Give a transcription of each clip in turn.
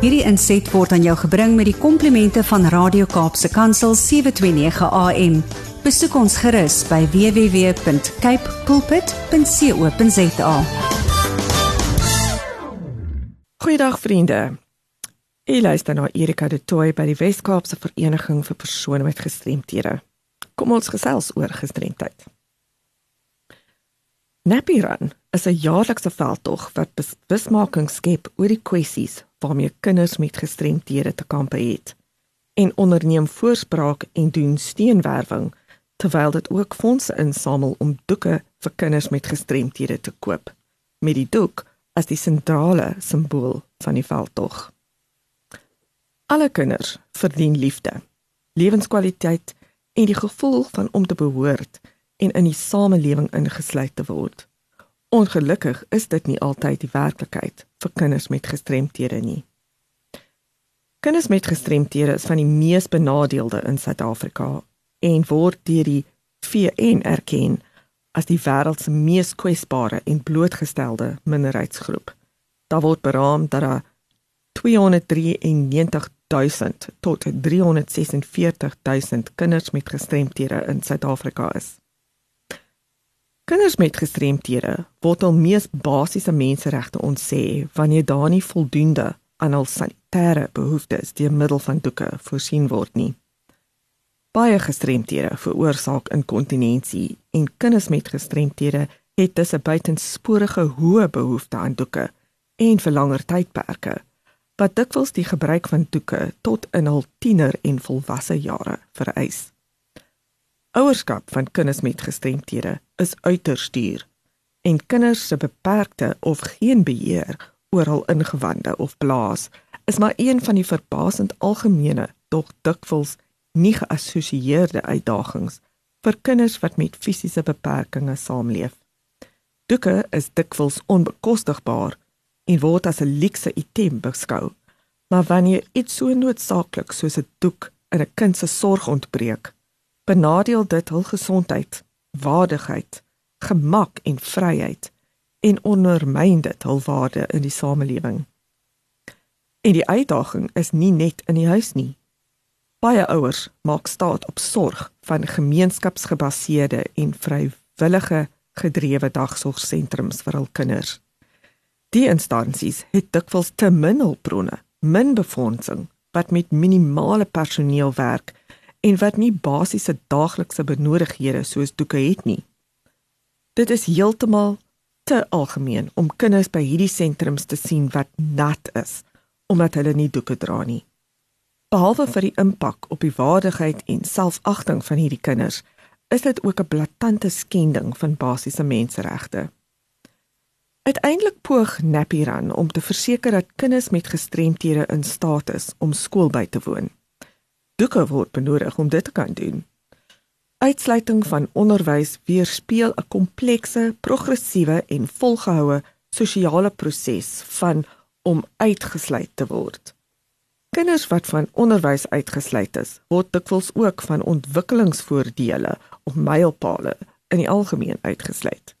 Hierdie inset word aan jou gebring met die komplimente van Radio Kaapse Kansel 729 AM. Besoek ons gerus by www.cape pulpit.co.za. Goeiedag vriende. Ek luister na Erika de Tooy by die Wes-Kaapse Vereniging vir persone met gestremthede. Kom ons gesels oor gestremdheid. Nappy Run is 'n jaarlikse veldtog wat besmaking skep oor die kwessies waarmee kinders met gestremthede te kampe het en onderneem voorspraak en doen steenwerwing terwyl dit ook fondse insamel om doeke vir kinders met gestremthede te koop met die doek as die sentrale simbool van die veldtog. Alle kinders verdien liefde, lewenskwaliteit en die gevoel van om te behoort en in die samelewing ingesluit te word. Ongelukkig is dit nie altyd die werklikheid vir kinders met gestremthede nie. Kinders met gestremthede is van die mees benadeelde in Suid-Afrika en word deur die VN erken as die wêreld se mees kwesbare en blootgestelde minderheidsgroep. Daar word beraam dat daar 293 000 tot 346 000 kinders met gestremthede in Suid-Afrika is. Kinders met gestremthede word al mees basiese menseregte ontsê wanneer daar nie voldoende aan hul sanitêre behoeftes deur middel van doeke voorsien word nie. Baie gestremthede veroorsaak inkontinensie en kinders met gestremthede het dus 'n buitensporige hoë behoefte aan doeke en vir langer tydperke wat dikwels die gebruik van doeke tot in hul tiener en volwasse jare vereis. Ouerskap van kinders met gestremthede is uiters duur en kinders se beperkte of geen beheer oor hul ingewande of blaas is maar een van die verbasend algemene tog dikwels nie geassosieerde uitdagings vir kinders wat met fisiese beperkings saamleef. Doeke is dikwels onbekostigbaar en word as 'n luukse item beskou. Maar wanneer iets so noodsaaklik soos 'n doek in 'n kind se sorg ontbreek, benadeel dit hul gesondheid, waardigheid, gemak en vryheid en ondermyn dit hul waarde in die samelewing. En die uitdaging is nie net in die huis nie. Baie ouers maak staat op sorg van gemeenskapsgebaseerde en vrywillige gedrewe dagsorgsentrums vir hul kinders. Die instansies het dikwels te min hulpbronne, min befondsing wat met minimale personeel werk en wat nie basiese daaglikse benodighede soos doeke het nie. Dit is heeltemal te algemeen om kinders by hierdie sentrums te sien wat nat is omdat hulle nie doeke dra nie. Behalwe vir die impak op die waardigheid en selfagting van hierdie kinders, is dit ook 'n blaatante skending van basiese menseregte. Uiteindelik poog Napiran om te verseker dat kinders met gestremthede in staat is om skool by te woon doeke word benodig om dit te kan doen. Uitsluiting van onderwys weerspieël 'n komplekse, progressiewe en volgehoue sosiale proses van om uitgesluit te word. Kinders wat van onderwys uitgesluit is, word dikwels ook van ontwikkelingsvoordele of mylpale in die algemeen uitgesluit.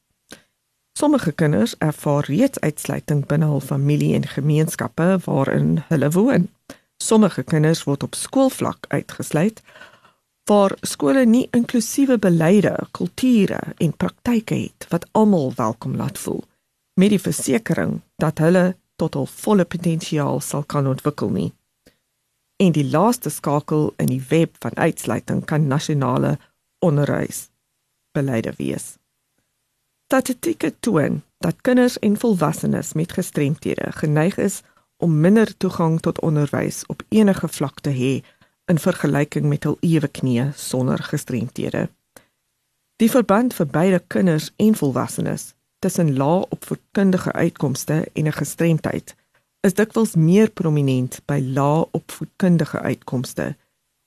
Sommige kinders ervaar reeds uitsluiting binne hul familie en gemeenskappe waarin hulle woon. Sommige kinders word op skoolvlak uitgesluit waar skole nie inklusiewe beleide, kulture en praktyke het wat almal welkom laat voel met die versekering dat hulle tot hul volle potensiaal sal kan ontwikkel nie. En die laaste skakel in die web van uitsluiting kan nasionale onderwys beleide wees. Statistieke toon dat kinders en volwassenes met gestremthede geneig is om minder toegang tot onderwys op enige vlak te hê in vergelyking met hul ewe knieë sonder gestremthede. Die verband vir beide kinders en volwassenes tussen lae opvoedkundige uitkomste en 'n gestremdheid is dikwels meer prominent by lae opvoedkundige uitkomste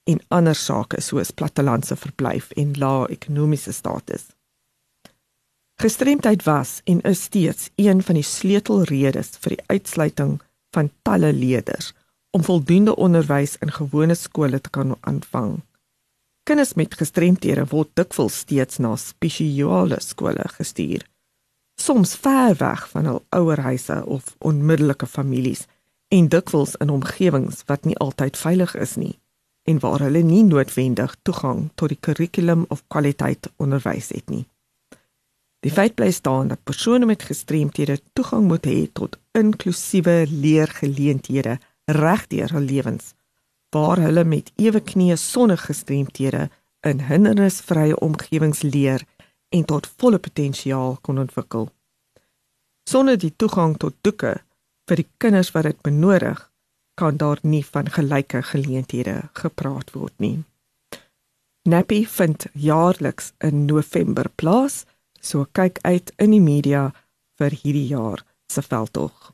en ander sake soos plattelandse verblyf en lae ekonomiese status. Gestremdheid was en is steeds een van die sleutelredes vir die uitsluiting van talle leerders om voldoende onderwys in gewone skole te kan aanvang. Kinders met gestremthede word dikwels steeds na spesiale skole gestuur, soms ver weg van hul ouerhuise of onmiddellike families en dikwels in omgewings wat nie altyd veilig is nie en waar hulle nie noodwendig toegang tot die kurrikulum of kwaliteit onderwys het nie. Die feit bly staan dat persone met gestremthede toegang moet hê tot inklusiewe leergeleenthede regdeur hul lewens waar hulle met ewe knieë sonder gestremthede in hindernisvrye omgewings leer en tot volle potensiaal kon ontwikkel. Sonder die toegang tot doeke vir die kinders wat dit benodig, kan daar nie van gelyke geleenthede gepraat word nie. Nappy vind jaarliks in November plaas, so kyk uit in die media vir hierdie jaar se veldtog.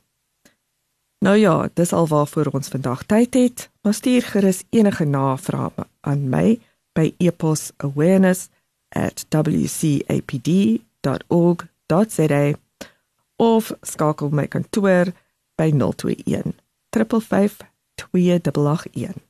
Nou ja, dis alwaarvoor ons vandag tyd het. Maar stuur gerus enige navrae aan my by epos awareness@wcapd.org.za of skakel my kantoor by 021 355 2881.